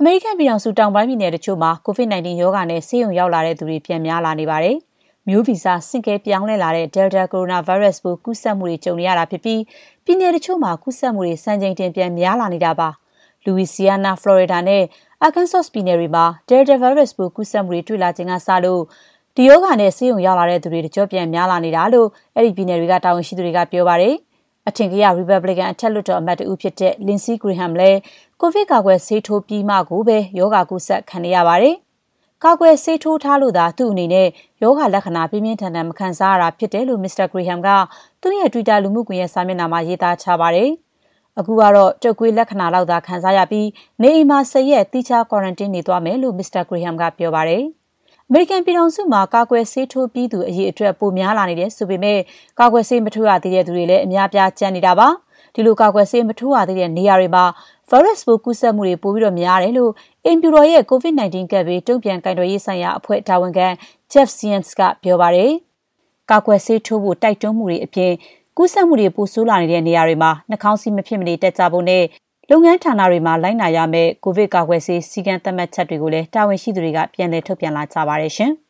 အမေရိကန်ပြည်ထောင်စုတောင်ပိုင်းပြည်နယ်တချို့မှာ COVID-19 ရောဂါနဲ့ဆေးရုံရောက်လာတဲ့သူတွေပြန်များလာနေပါတယ်။မျိုးဗီဇဆင့်ကဲပြောင်းလဲလာတဲ့ Delta ကိုရိုနာဗိုင်းရပ်စ်ပိုးကူးစက်မှုတွေကြုံနေရတာဖြစ်ပြီးပြည်နယ်တချို့မှာကူးစက်မှုတွေစံချိန်တင်ပြန်များလာနေတာပါ။ Louisiana, Florida နဲ့ Arkansas ပြည်နယ်တွေမှာ Delta ဗိုင်းရပ်စ်ပိုးကူးစက်မှုတွေတွေ့လာချိန်ကစလို့ဒီရောဂါနဲ့ဆေးရုံရောက်လာတဲ့သူတွေတကျော့ပြန်များလာနေတာလို့အဲ့ဒီပြည်နယ်တွေကတာဝန်ရှိသူတွေကပြောပါတယ်။ အထင်ကရ Republican အထက်လွှတ်တော်အမတ်တဦးဖြစ်တဲ့ Lindsey Graham လည်းကိုဗစ်ကာကွယ်ဆေးထိုးပြီးမှကိုပဲရောဂါကူးစက်ခံနေရပါတယ်။ကာကွယ်ဆေးထိုးထားလို့သာသူ့အနေနဲ့ရောဂါလက္ခဏာပြင်းပြင်းထန်ထန်မခံစားရတာဖြစ်တယ်လို့ Mr. Graham ကသူ့ရဲ့ Twitter လူမှုကွန်ရက်စာမျက်နှာမှာရေးသားထားပါတယ်။အခုကတော့တုပ်ကွေးလက္ခဏာလောက်သာခံစားရပြီးနေအိမ်မှာ၁၀ရက်သီးခြား quarantine နေသွားမယ်လို့ Mr. Graham ကပြောပါတယ်။ အမေရိကန်ပြည်ထောင်စုမှာကာကွယ်ဆေးထိုးပြီးသူအရေအတွက်ပိုများလာနေတယ်ဆိုပေမဲ့ကာကွယ်ဆေးမထိုးရသေးတဲ့သူတွေလည်းအများပြားကျန်နေတာပါ။ဒီလိုကာကွယ်ဆေးမထိုးရသေးတဲ့နေရာတွေမှာ virus ပိုးကူးစက်မှုတွေပိုပြီးများတယ်လို့အိမ်ဖြူတော်ရဲ့ COVID-19 ကပ်ဘေးတုံ့ပြန်ကိုင်တွယ်ရေးဆိုင်ရာအဖွဲ့တာဝန်ခံ Jeff Zients ကပြောပါတယ်။ကာကွယ်ဆေးထိုးဖို့တိုက်တွန်းမှုတွေအပြင်ကူးစက်မှုတွေပိုဆိုးလာနေတဲ့နေရာတွေမှာနှာခေါင်းစည်းမဖြစ်မနေတပ်ကြဖို့နဲ့ လုပ်ငန်းဌာနတွေမှာလိုက်နာရမယ့်ကိုဗစ်ကာကွယ်ဆေးစည်းကမ်းသတ်မှတ်ချက်တွေကိုလည်းတာဝန်ရှိသူတွေကပြန်လည်ထုတ်ပြန်လာကြပါတယ်ရှင်။